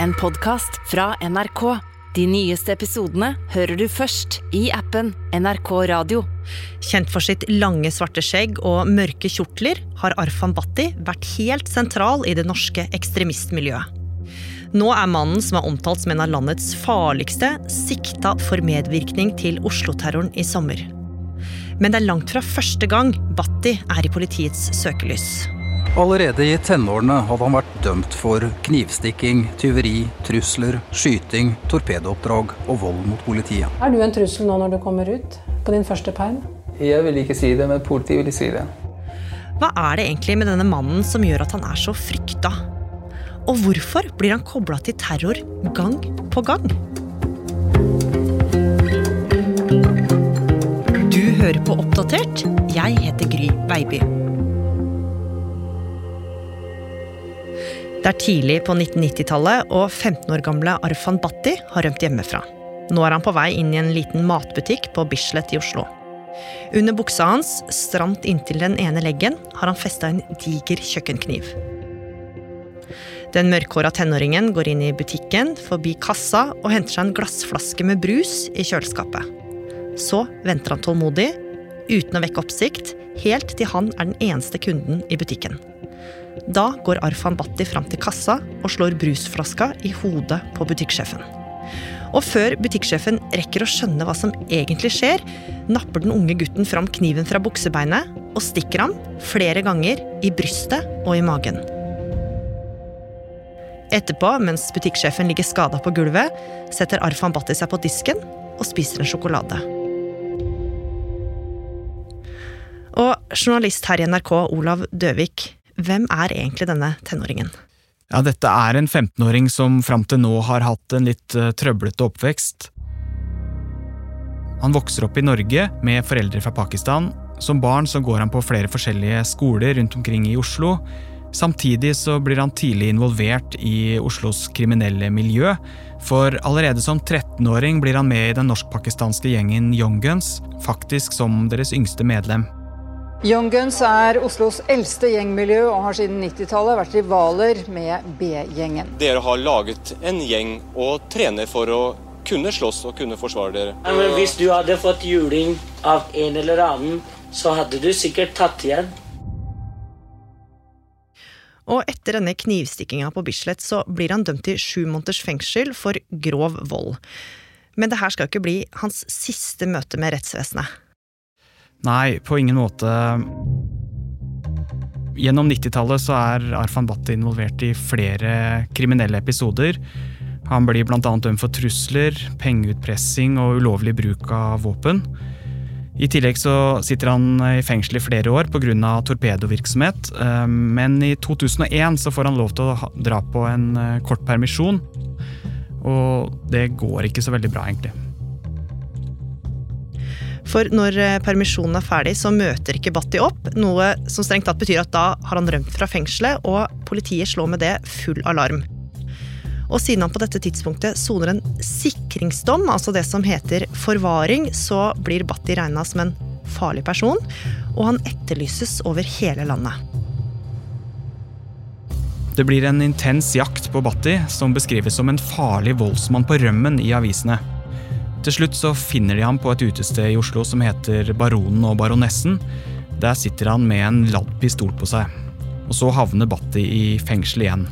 en podkast fra NRK. De nyeste episodene hører du først i appen NRK Radio. Kjent for sitt lange, svarte skjegg og mørke kjortler har Arfan Bhatti vært helt sentral i det norske ekstremistmiljøet. Nå er mannen som er omtalt som en av landets farligste, sikta for medvirkning til Oslo-terroren i sommer. Men det er langt fra første gang Bhatti er i politiets søkelys. Allerede i tenårene hadde han vært dømt for knivstikking, tyveri, trusler, skyting, torpedooppdrag og vold mot politiet. Er du en trussel nå når du kommer ut på din første perm? Jeg vil ikke si det, men politiet vil si det. Hva er det egentlig med denne mannen som gjør at han er så frykta? Og hvorfor blir han kobla til terror gang på gang? Du hører på Oppdatert. Jeg heter Gry Veiby. Det er tidlig på 1990-tallet, og 15 år gamle Arfan Bhatti har rømt hjemmefra. Nå er han på vei inn i en liten matbutikk på Bislett i Oslo. Under buksa hans, stramt inntil den ene leggen, har han festa en diger kjøkkenkniv. Den mørkhåra tenåringen går inn i butikken, forbi kassa og henter seg en glassflaske med brus i kjøleskapet. Så venter han tålmodig, uten å vekke oppsikt, helt til han er den eneste kunden i butikken. Da går Arfan Bhatti fram til kassa og slår brusflaska i hodet på butikksjefen. Og før butikksjefen rekker å skjønne hva som egentlig skjer, napper den unge gutten fram kniven fra buksebeinet og stikker ham flere ganger i brystet og i magen. Etterpå, mens butikksjefen ligger skada på gulvet, setter Arfan Bhatti seg på disken og spiser en sjokolade. Og journalist her i NRK, Olav Døvik, hvem er egentlig denne tenåringen? Ja, dette er en 15-åring som fram til nå har hatt en litt uh, trøblete oppvekst. Han vokser opp i Norge med foreldre fra Pakistan. Som barn så går han på flere forskjellige skoler rundt omkring i Oslo. Samtidig så blir han tidlig involvert i Oslos kriminelle miljø. For allerede som 13-åring blir han med i den norsk-pakistanske gjengen Young Guns, faktisk som deres yngste medlem. Young Guns er Oslos eldste gjengmiljø og har siden 90-tallet vært rivaler med B-gjengen. Dere har laget en gjeng og trener for å kunne slåss og kunne forsvare dere. Men hvis du hadde fått juling av en eller annen, så hadde du sikkert tatt igjen. Og etter denne knivstikkinga på Bislett så blir han dømt til sju måneders fengsel for grov vold. Men det her skal ikke bli hans siste møte med rettsvesenet. Nei, på ingen måte. Gjennom 90-tallet så er Arfan Bhatti involvert i flere kriminelle episoder. Han blir bl.a. dømt for trusler, pengeutpressing og ulovlig bruk av våpen. I tillegg så sitter han i fengsel i flere år pga. torpedovirksomhet. Eh, men i 2001 så får han lov til å dra på en eh, kort permisjon. Og det går ikke så veldig bra, egentlig. For når eh, permisjonen er ferdig, så møter ikke Batti opp, noe som strengt tatt betyr at da har han rømt fra fengselet, og politiet slår med det full alarm. Og siden han på dette tidspunktet soner en sikringsdom, altså det som heter forvaring, så blir Batti regna som en farlig person, og han etterlyses over hele landet. Det blir en intens jakt på Batti, som beskrives som en farlig voldsmann på rømmen i avisene. Til slutt så finner de ham på et utested i Oslo som heter Baronen og Baronessen. Der sitter han med en ladd pistol på seg. Og så havner Batti i fengsel igjen.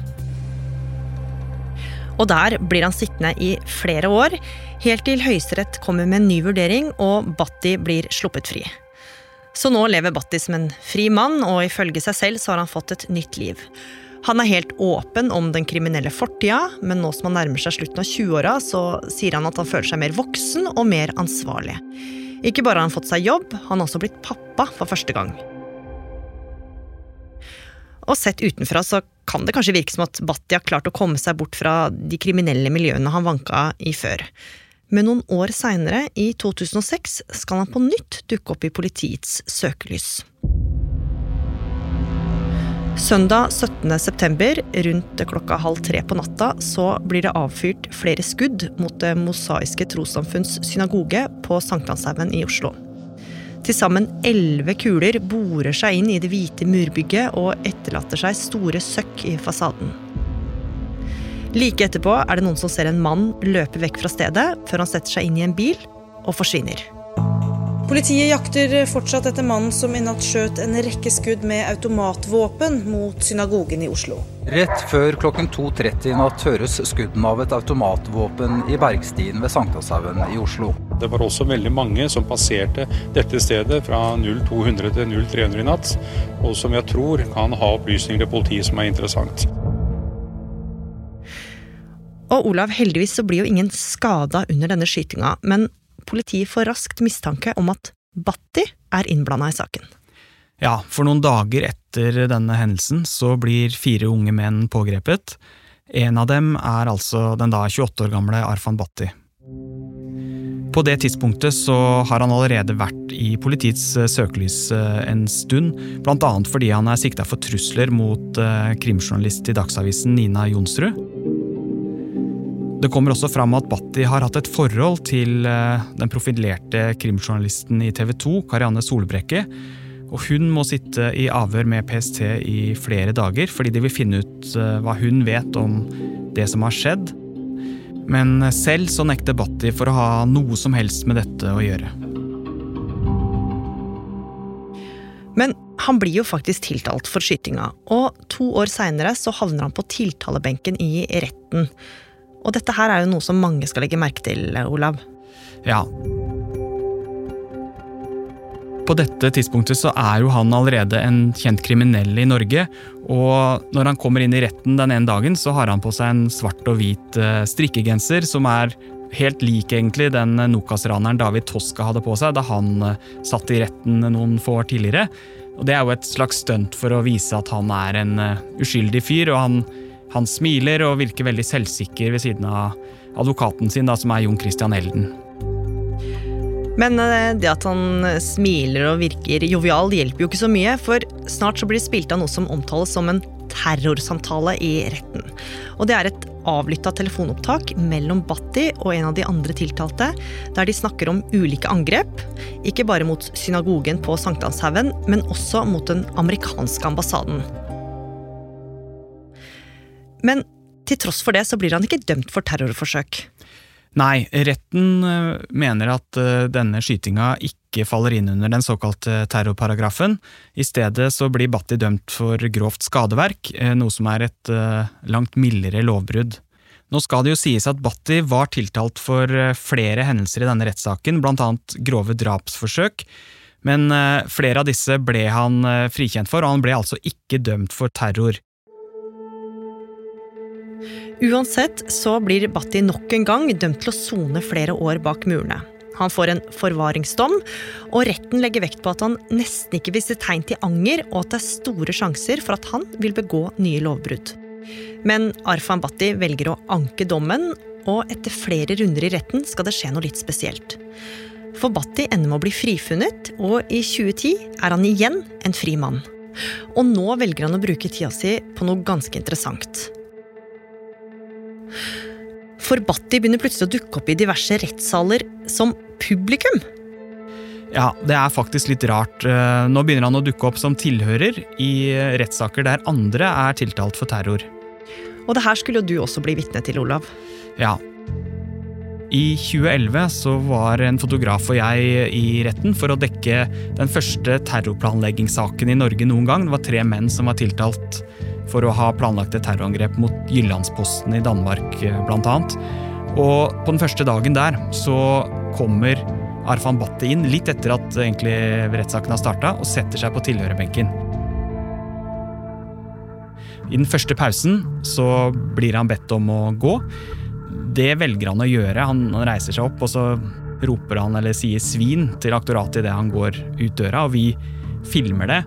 Og der blir han sittende i flere år, helt til Høyesterett kommer med en ny vurdering og Batti blir sluppet fri. Så nå lever Batti som en fri mann, og ifølge seg selv så har han fått et nytt liv. Han er helt åpen om den kriminelle fortida, men nå som han nærmer seg slutten av 20-åra, så sier han at han føler seg mer voksen og mer ansvarlig. Ikke bare har han fått seg jobb, han har også blitt pappa for første gang. Og sett utenfra så kan det kanskje virke som at Batti har klart å komme seg bort fra de kriminelle miljøene han vanka i før. Men noen år seinere, i 2006, skal han på nytt dukke opp i politiets søkelys. Søndag 17.9. rundt klokka halv tre på natta så blir det avfyrt flere skudd mot Det mosaiske trossamfunns synagoge på Sankthanshaugen i Oslo. Til sammen elleve kuler borer seg inn i det hvite murbygget og etterlater seg store søkk i fasaden. Like etterpå er det noen som ser en mann løpe vekk fra stedet, før han setter seg inn i en bil og forsvinner. Politiet jakter fortsatt etter mannen som i natt skjøt en rekke skudd med automatvåpen mot synagogen i Oslo. Rett før klokken 2.30 i natt høres skuddene av et automatvåpen i Bergstien ved Sankthanshaugen i Oslo. Det var også veldig mange som passerte dette stedet fra 0200 til 0300 i natt, og som jeg tror kan ha opplysninger til politiet som er interessant. Og Olav, heldigvis så blir jo ingen skada under denne skytinga, men politiet får raskt mistanke om at Batti er innblanda i saken. Ja, for noen dager etter denne hendelsen så blir fire unge menn pågrepet. En av dem er altså den da 28 år gamle Arfan Batti. På det tidspunktet så har han allerede vært i politiets eh, søkelys eh, en stund, annet fordi han er sikta for trusler mot eh, krimjournalist i Dagsavisen Nina Jonsrud. Det kommer også fram at Batti har hatt et forhold til den profilerte krimjournalisten i TV 2, Karianne Solbrekke, og hun må sitte i avhør med PST i flere dager fordi de vil finne ut hva hun vet om det som har skjedd. Men selv så nekter Batti for å ha noe som helst med dette å gjøre. Men han blir jo faktisk tiltalt for skytinga, og to år seinere så havner han på tiltalebenken i retten. Og dette her er jo noe som mange skal legge merke til, Olav. Ja. På dette tidspunktet så er jo han allerede en kjent kriminell i Norge, og når han kommer inn i retten den ene dagen, så har han på seg en svart og hvit eh, strikkegenser som er helt lik egentlig den Nokas-raneren David Toska hadde på seg da han eh, satt i retten noen få år tidligere. Og Det er jo et slags stunt for å vise at han er en eh, uskyldig fyr, og han, han smiler og virker veldig selvsikker ved siden av advokaten sin, da, som er Jon Christian Elden. Men eh, det at han smiler og virker jovial, hjelper jo ikke så mye, for snart så blir det spilt av noe som omtales som en terrorsamtale i retten. Og det er et avlytta telefonopptak mellom Batti og en av de andre tiltalte, der de snakker om ulike angrep. Ikke bare mot synagogen på Sankthanshaugen, men også mot den amerikanske ambassaden. Men til tross for det så blir han ikke dømt for terrorforsøk. Nei, retten eh, mener at eh, denne skytinga ikke faller inn under den såkalte terrorparagrafen. I stedet så blir Batti dømt for grovt skadeverk, eh, noe som er et langt mildere lovbrudd. Nå skal det jo sies at Batti var tiltalt for flere hendelser i denne rettssaken, blant annet grove drapsforsøk, men flere av disse ble han frikjent for, og han ble altså ikke dømt for terror. Uansett så blir Batti nok en gang dømt til å sone flere år bak murene. Han får en forvaringsdom, og retten legger vekt på at han nesten ikke viser tegn til anger, og at det er store sjanser for at han vil begå nye lovbrudd. Men Arfan Batti velger å anke dommen, og etter flere runder i retten skal det skje noe litt spesielt. For Batti ender med å bli frifunnet, og i 2010 er han igjen en fri mann. Og nå velger han å bruke tida si på noe ganske interessant. For Batti begynner plutselig å dukke opp i diverse rettssaler som publikum. Ja, det er faktisk litt rart. Eh, nå begynner han å dukke opp som tilhører i rettssaker der andre er tiltalt for terror. Og det her skulle jo du også bli vitne til, Olav. Ja. I 2011 så var en fotograf og jeg i retten for å dekke den første terrorplanleggingssaken i Norge noen gang. Det var tre menn som var tiltalt for å ha planlagt et terrorangrep mot Jyllandsposten i Danmark, eh, bl.a. Og på den første dagen der så kommer Arfan Bhatti inn, litt etter at egentlig rettssaken har starta, og setter seg på tilhørerbenken. I den første pausen så blir han bedt om å gå. Det velger han å gjøre. Han reiser seg opp, og så roper han eller sier 'svin' til aktoratet idet han går ut døra, og vi filmer det.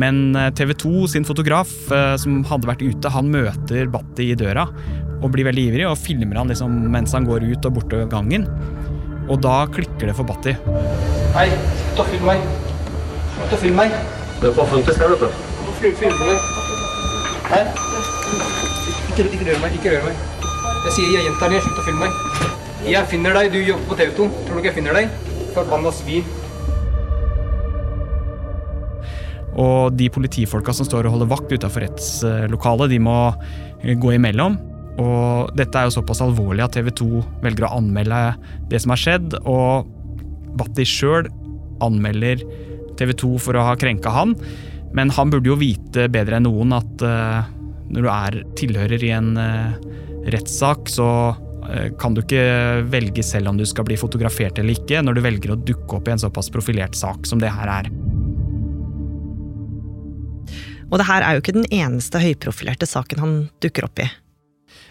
Men eh, TV 2 sin fotograf, eh, som hadde vært ute, han møter Batti i døra og blir veldig ivrig og filmer han liksom mens han går ut og borte gangen. Og da klikker det for Batti. Hei, slutt å filme meg. Slutt å filme meg. Det er på offentlig sted, vet du. Hvorfor filmer meg? Hei. Ikke, ikke rør meg. Ikke rør meg. Jeg sier jeg gjentar det. Slutt å filme meg. Jeg finner deg. Du jobber på TV 2. Tror du ikke jeg finner deg? Forbanna svin. Og de politifolka som står og holder vakt utafor rettslokalet, de må gå imellom. Og dette er jo såpass alvorlig at TV 2 velger å anmelde det som har skjedd, og Bhatti sjøl anmelder TV 2 for å ha krenka han. Men han burde jo vite bedre enn noen at uh, når du er tilhører i en uh, rettssak, så uh, kan du ikke velge selv om du skal bli fotografert eller ikke, når du velger å dukke opp i en såpass profilert sak som det her er. Og det her er jo ikke den eneste høyprofilerte saken han dukker opp i.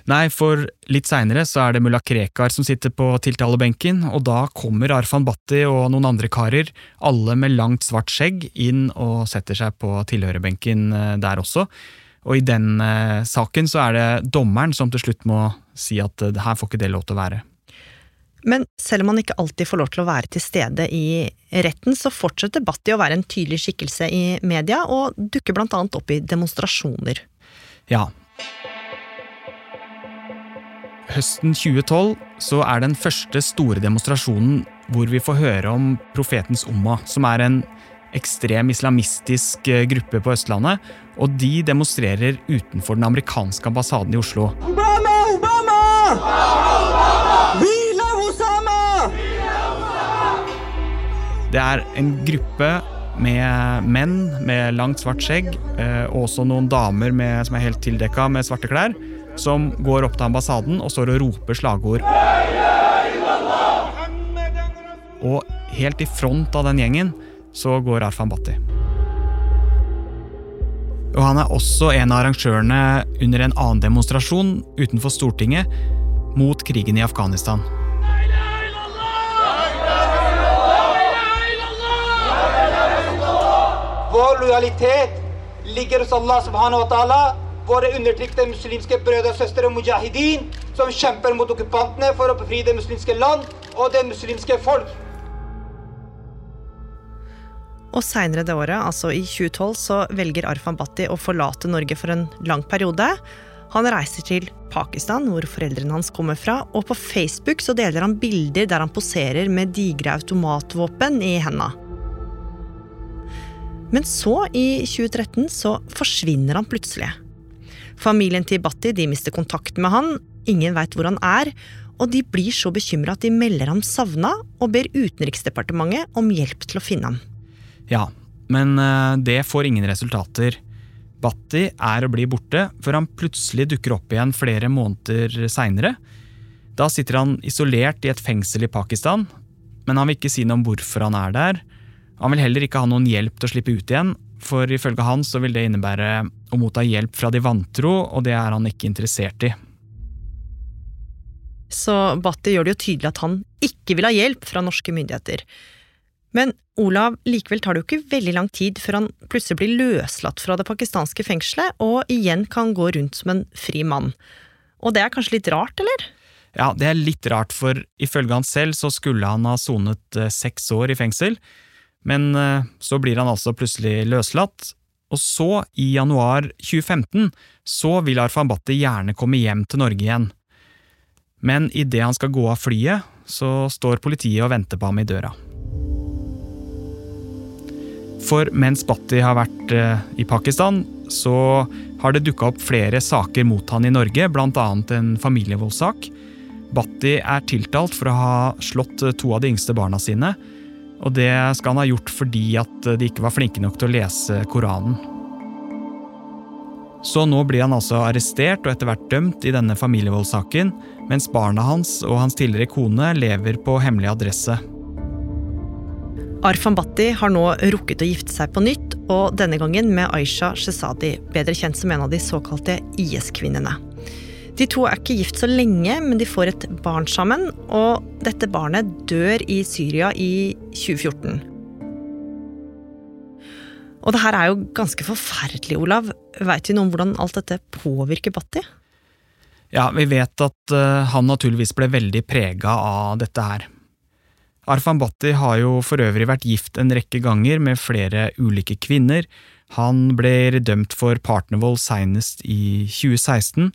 Nei, for litt seinere så er det mulla Krekar som sitter på tiltalebenken, og da kommer Arfan Bhatti og noen andre karer, alle med langt, svart skjegg, inn og setter seg på tilhørerbenken eh, der også. Og i den eh, saken så er det dommeren som til slutt må si at eh, her får ikke det lov til å være. Men selv om han ikke alltid får lov til å være til stede i retten, så fortsetter Bhatti å være en tydelig skikkelse i media, og dukker blant annet opp i demonstrasjoner. Ja, Høsten 2012 så er den første store demonstrasjonen hvor vi får høre om profetens Umma, som er en ekstrem islamistisk eh, gruppe på Østlandet, og de demonstrerer utenfor den amerikanske ambassaden i Oslo. Obama! Obama! Det er en gruppe med menn med langt svart skjegg, eh, og også noen damer med, som er helt tildekka med svarte klær som går opp til ambassaden og står og roper slagord. Og helt i front av den gjengen så går Arfan Bhatti. Og han er også en av arrangørene under en annen demonstrasjon utenfor Stortinget mot krigen i Afghanistan. Vår lojalitet ligger hos Allah subhanahu wa ta'ala våre undertrykte muslimske brødre og søstre mujahideen, som kjemper mot okkupantene for å befri det muslimske land og det muslimske folk. Og seinere det året, altså i 2012, så velger Arfan Bhatti å forlate Norge for en lang periode. Han reiser til Pakistan, hvor foreldrene hans kommer fra, og på Facebook så deler han bilder der han poserer med digre automatvåpen i henda. Men så, i 2013, så forsvinner han plutselig. Familien til Bhatti de mister kontakten med han, ingen veit hvor han er, og de blir så bekymra at de melder ham savna og ber Utenriksdepartementet om hjelp til å finne ham. Ja, men eh, det får ingen resultater. Bhatti er og blir borte, før han plutselig dukker opp igjen flere måneder seinere. Da sitter han isolert i et fengsel i Pakistan, men han vil ikke si noe om hvorfor han er der. Han vil heller ikke ha noen hjelp til å slippe ut igjen, for ifølge han så vil det innebære å motta hjelp fra de vantro, og det er han ikke interessert i. Så Bhatti gjør det jo tydelig at han ikke vil ha hjelp fra norske myndigheter. Men Olav, likevel tar det jo ikke veldig lang tid før han plutselig blir løslatt fra det pakistanske fengselet, og igjen kan gå rundt som en fri mann. Og det er kanskje litt rart, eller? Ja, det er litt rart, for ifølge han selv så skulle han ha sonet eh, seks år i fengsel. Men eh, så blir han altså plutselig løslatt, og så, i januar 2015, så vil Arfan Bhatti gjerne komme hjem til Norge igjen. Men idet han skal gå av flyet, så står politiet og venter på ham i døra. For mens Bhatti har vært eh, i Pakistan, så har det dukka opp flere saker mot han i Norge, bl.a. en familievoldssak. Bhatti er tiltalt for å ha slått to av de yngste barna sine, og det skal han ha gjort fordi at de ikke var flinke nok til å lese Koranen. Så nå blir han altså arrestert og etter hvert dømt i denne familievoldssaken, mens barna hans og hans tidligere kone lever på hemmelig adresse. Arfan Bhatti har nå rukket å gifte seg på nytt, og denne gangen med Aisha Shesadi, bedre kjent som en av de såkalte IS-kvinnene. De to er ikke gift så lenge, men de får et barn sammen, og dette barnet dør i Syria i 2014. Og det her er jo ganske forferdelig, Olav. Veit vi noe om hvordan alt dette påvirker Batti? Ja, vi vet at uh, han naturligvis ble veldig prega av dette her. Arfan Bhatti har jo for øvrig vært gift en rekke ganger med flere ulike kvinner. Han ble dømt for partnervold seinest i 2016,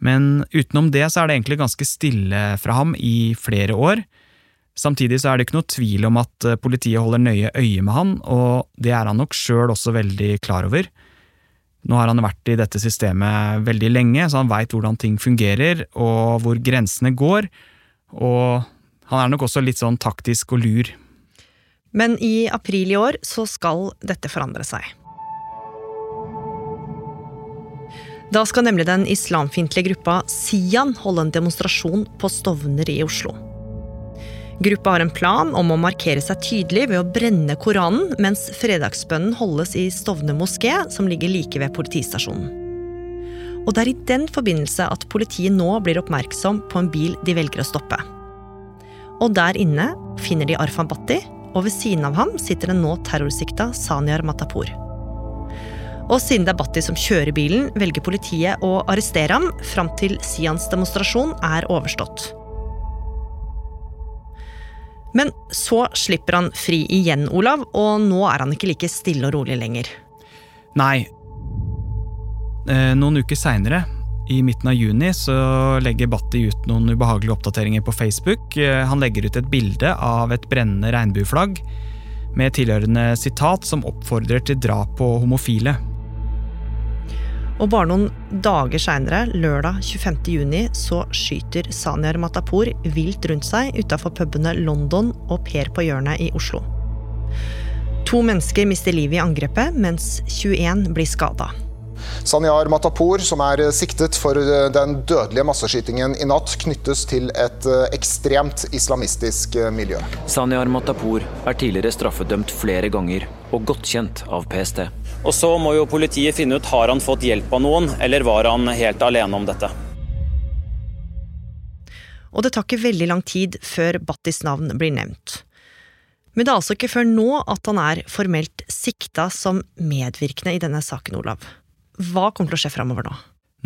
men utenom det så er det egentlig ganske stille fra ham i flere år. Samtidig så er det ikke noe tvil om at eh, politiet holder nøye øye med han, og det er han nok sjøl også veldig klar over. Nå har han vært i dette systemet veldig lenge, så han veit hvordan ting fungerer og hvor grensene går. Og han er nok også litt sånn taktisk og lur. Men i april i år så skal dette forandre seg. Da skal nemlig den islamfiendtlige gruppa Sian holde en demonstrasjon på Stovner i Oslo. Gruppa har en plan om å markere seg tydelig ved å brenne Koranen, mens fredagsbønnen holdes i Stovner moské, som ligger like ved politistasjonen. Og det er i den forbindelse at politiet nå blir oppmerksom på en bil de velger å stoppe. Og der inne finner de Arfan Bhatti, og ved siden av ham sitter den nå terrorsikta Sanyar Matapour. Og siden det er Bhatti som kjører bilen, velger politiet å arrestere ham fram til Sians demonstrasjon er overstått. Men så slipper han fri igjen, Olav, og nå er han ikke like stille og rolig lenger. Nei. Eh, noen uker seinere, i midten av juni, så legger Batti ut noen ubehagelige oppdateringer på Facebook. Eh, han legger ut et bilde av et brennende regnbueflagg med tilhørende sitat som oppfordrer til drap på homofile. Og bare noen dager seinere, lørdag 25.6, så skyter Sanyar Matapour vilt rundt seg utafor pubene London og Per på hjørnet i Oslo. To mennesker mister livet i angrepet, mens 21 blir skada. Sanyar Matapour, som er siktet for den dødelige masseskytingen i natt, knyttes til et ekstremt islamistisk miljø. Sanyar Matapour er tidligere straffedømt flere ganger og godt kjent av PST. Og så må jo politiet finne ut har han fått hjelp av noen, eller var han helt alene om dette. Og det tar ikke veldig lang tid før Battis navn blir nevnt. Men det er altså ikke før nå at han er formelt sikta som medvirkende i denne saken, Olav. Hva kommer til å skje framover nå?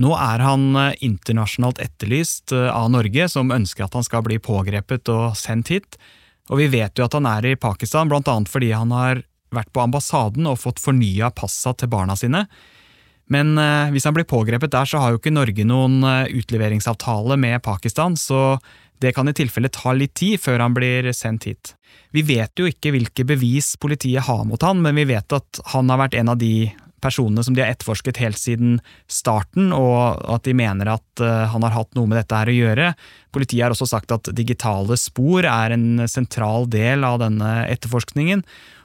Nå er han eh, internasjonalt etterlyst eh, av Norge, som ønsker at han skal bli pågrepet og sendt hit. Og vi vet jo at han er i Pakistan, annet fordi han har vært på ambassaden og fått fornya passa til barna sine. Men eh, hvis han blir pågrepet der, så har jo ikke Norge noen eh, utleveringsavtale med Pakistan, så det kan i tilfelle ta litt tid før han blir sendt hit. Vi vet jo ikke hvilke bevis politiet har mot han, men vi vet at han har vært en av de personene som de har etterforsket helt siden starten, og at de mener at uh, han har hatt noe med dette her å gjøre. Politiet har også sagt at digitale spor er en sentral del av denne etterforskningen.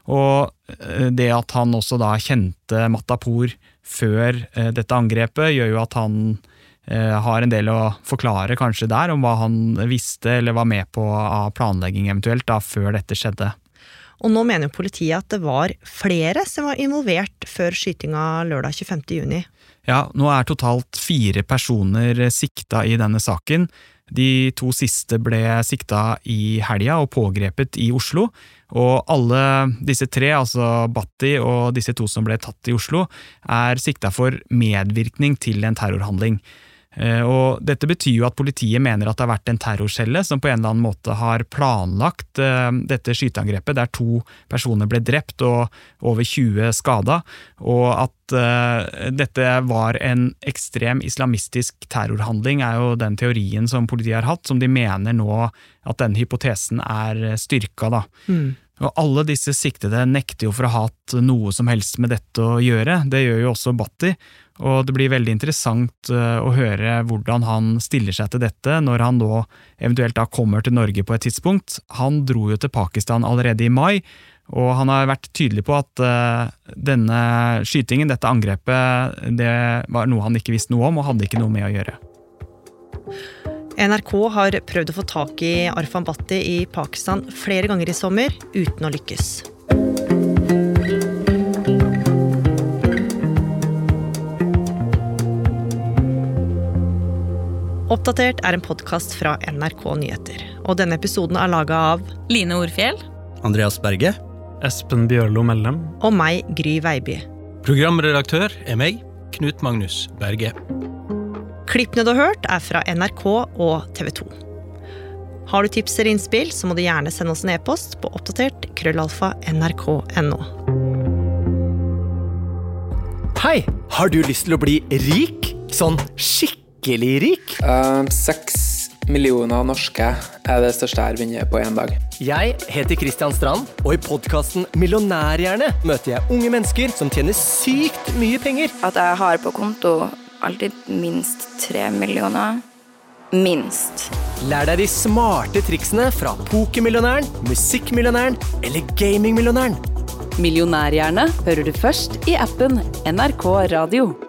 Og eh, det at han også da kjente Matapour før eh, dette angrepet, gjør jo at han eh, har en del å forklare kanskje der, om hva han visste eller var med på av planlegging eventuelt da, før dette skjedde. Og nå mener jo politiet at det var flere som var involvert før skytinga lørdag 25.6. Ja, nå er totalt fire personer sikta i denne saken. De to siste ble sikta i helga og pågrepet i Oslo. Og alle disse tre, altså Batti og disse to som ble tatt i Oslo, er sikta for medvirkning til en terrorhandling. Eh, og dette betyr jo at politiet mener at det har vært en terrorcelle som på en eller annen måte har planlagt eh, dette skyteangrepet, der to personer ble drept og over 20 skada, og at uh, dette var en ekstrem islamistisk terrorhandling, er jo den teorien som politiet har hatt, som de mener nå at denne hypotesen er styrka. da. Mm. Og alle disse siktede nekter jo for å ha hatt noe som helst med dette å gjøre, det gjør jo også Batti, og det blir veldig interessant eh, å høre hvordan han stiller seg til dette når han nå eventuelt da kommer til Norge på et tidspunkt. Han dro jo til Pakistan allerede i mai, og han har vært tydelig på at uh, denne skytingen, dette angrepet, det var noe han ikke visste noe om og hadde ikke noe med å gjøre. NRK har prøvd å få tak i Arfan Bhatti i Pakistan flere ganger i sommer, uten å lykkes. Oppdatert er en podkast fra NRK Nyheter. Og denne episoden er laga av Line Orfjell. Andreas Berge. Espen Bjørlo Mellem. Og meg, Gry Veiby. Programredaktør er meg, Knut Magnus Berge. Klippene du har hørt, er fra NRK og TV 2. Har du tips eller innspill, så må du gjerne sende oss en e-post på oppdatert krøllalfa nrk.no. Hei! Har du lyst til å bli rik? Sånn skikkelig rik? Uh, millioner norske er det største jeg har vunnet på én dag. Jeg heter Kristian Strand, og i podkasten Millionærhjerne møter jeg unge mennesker som tjener sykt mye penger. At jeg har på konto alltid minst tre millioner. Minst. Lær deg de smarte triksene fra pokermillionæren, musikkmillionæren eller gamingmillionæren. Millionærhjerne hører du først i appen NRK Radio.